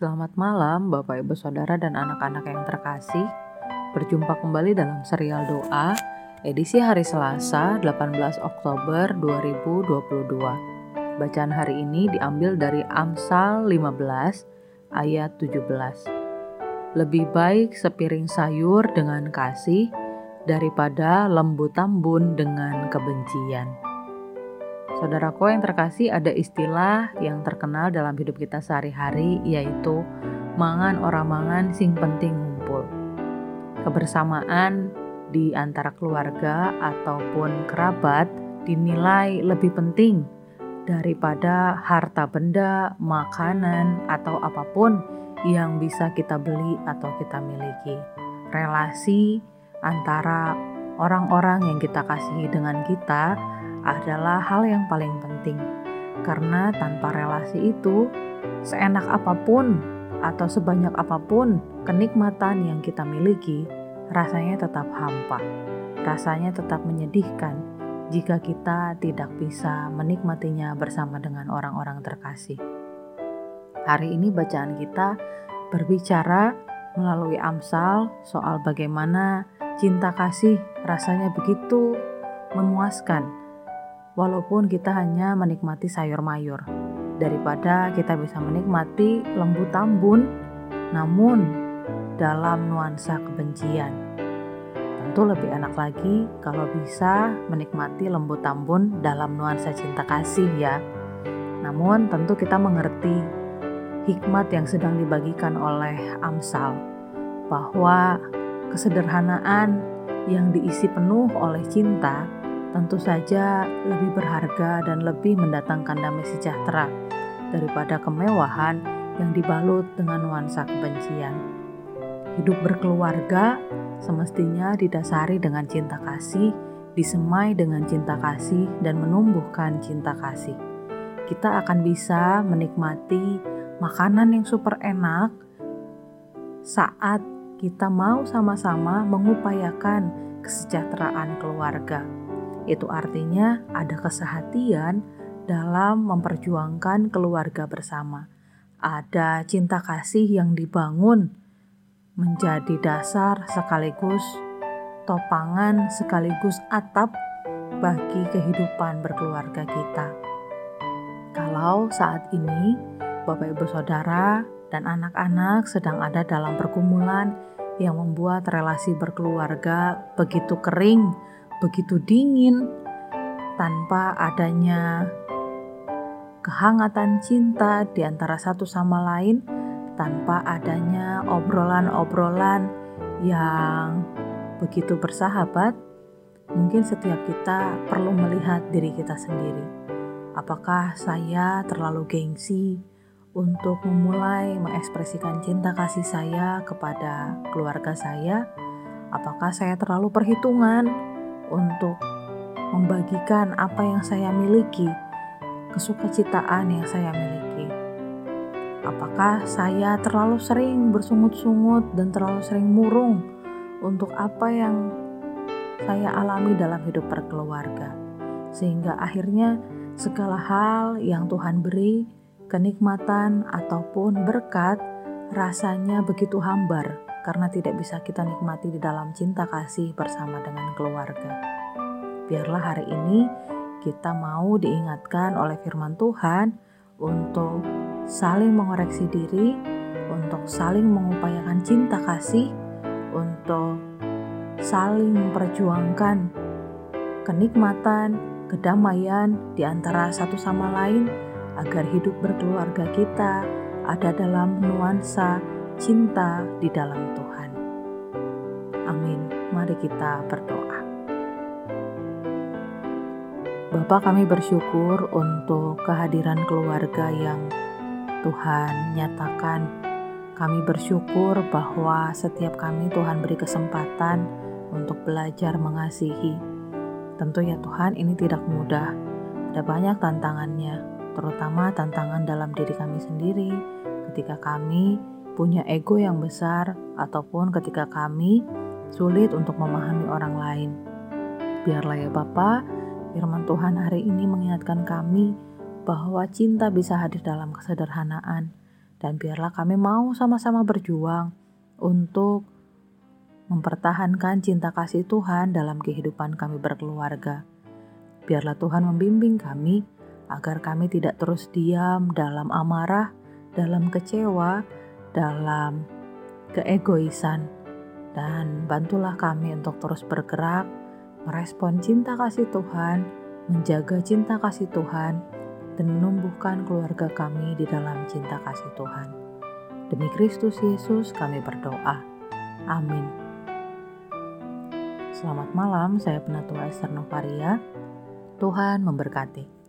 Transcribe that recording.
Selamat malam Bapak Ibu Saudara dan anak-anak yang terkasih. Berjumpa kembali dalam serial doa edisi hari Selasa 18 Oktober 2022. Bacaan hari ini diambil dari Amsal 15 ayat 17. Lebih baik sepiring sayur dengan kasih daripada lembu tambun dengan kebencian. Saudaraku yang terkasih, ada istilah yang terkenal dalam hidup kita sehari-hari, yaitu mangan orang mangan sing penting ngumpul. Kebersamaan di antara keluarga ataupun kerabat dinilai lebih penting daripada harta benda, makanan, atau apa pun yang bisa kita beli atau kita miliki. Relasi antara orang-orang yang kita kasihi dengan kita adalah hal yang paling penting, karena tanpa relasi itu, seenak apa pun atau sebanyak apa pun kenikmatan yang kita miliki, rasanya tetap hampa, rasanya tetap menyedihkan jika kita tidak bisa menikmatinya bersama dengan orang-orang terkasih. Hari ini bacaan kita berbicara melalui Amsal soal bagaimana cinta kasih rasanya begitu memuaskan walaupun kita hanya menikmati sayur mayur daripada kita bisa menikmati lembu tambun namun dalam nuansa kebencian. Tentu lebih enak lagi kalau bisa menikmati lembu tambun dalam nuansa cinta kasih ya. Namun tentu kita mengerti hikmat yang sedang dibagikan oleh Amsal bahwa kesederhanaan yang diisi penuh oleh cinta tentu saja lebih berharga dan lebih mendatangkan damai sejahtera daripada kemewahan yang dibalut dengan nuansa kebencian. Hidup berkeluarga semestinya didasari dengan cinta kasih, disemai dengan cinta kasih, dan menumbuhkan cinta kasih. Kita akan bisa menikmati makanan yang super enak saat kita mau sama-sama mengupayakan kesejahteraan keluarga itu artinya ada kesehatian dalam memperjuangkan keluarga bersama. Ada cinta kasih yang dibangun menjadi dasar sekaligus topangan sekaligus atap bagi kehidupan berkeluarga kita. Kalau saat ini Bapak Ibu Saudara dan anak-anak sedang ada dalam pergumulan yang membuat relasi berkeluarga begitu kering, begitu dingin tanpa adanya kehangatan cinta di antara satu sama lain, tanpa adanya obrolan-obrolan yang begitu bersahabat, mungkin setiap kita perlu melihat diri kita sendiri. Apakah saya terlalu gengsi untuk memulai mengekspresikan cinta kasih saya kepada keluarga saya? Apakah saya terlalu perhitungan untuk membagikan apa yang saya miliki, kesukacitaan yang saya miliki. Apakah saya terlalu sering bersungut-sungut dan terlalu sering murung untuk apa yang saya alami dalam hidup berkeluarga, sehingga akhirnya segala hal yang Tuhan beri, kenikmatan ataupun berkat, rasanya begitu hambar karena tidak bisa kita nikmati di dalam cinta kasih bersama dengan keluarga. Biarlah hari ini kita mau diingatkan oleh firman Tuhan untuk saling mengoreksi diri, untuk saling mengupayakan cinta kasih, untuk saling memperjuangkan kenikmatan, kedamaian di antara satu sama lain agar hidup berkeluarga kita ada dalam nuansa cinta di dalam Tuhan. Amin. Mari kita berdoa. Bapa kami bersyukur untuk kehadiran keluarga yang Tuhan nyatakan. Kami bersyukur bahwa setiap kami Tuhan beri kesempatan untuk belajar mengasihi. Tentu ya Tuhan ini tidak mudah. Ada banyak tantangannya, terutama tantangan dalam diri kami sendiri ketika kami punya ego yang besar, ataupun ketika kami sulit untuk memahami orang lain. Biarlah ya Bapa, firman Tuhan hari ini mengingatkan kami bahwa cinta bisa hadir dalam kesederhanaan, Dan biarlah kami mau sama-sama berjuang untuk mempertahankan cinta kasih Tuhan dalam kehidupan kami berkeluarga. Biarlah Tuhan membimbing kami agar kami tidak terus diam dalam amarah, dalam kecewa, dalam keegoisan, dan bantulah kami untuk terus bergerak, merespon cinta kasih Tuhan, menjaga cinta kasih Tuhan, dan menumbuhkan keluarga kami di dalam cinta kasih Tuhan. Demi Kristus Yesus, kami berdoa. Amin. Selamat malam, saya Penatua Esther Novaria. Tuhan memberkati.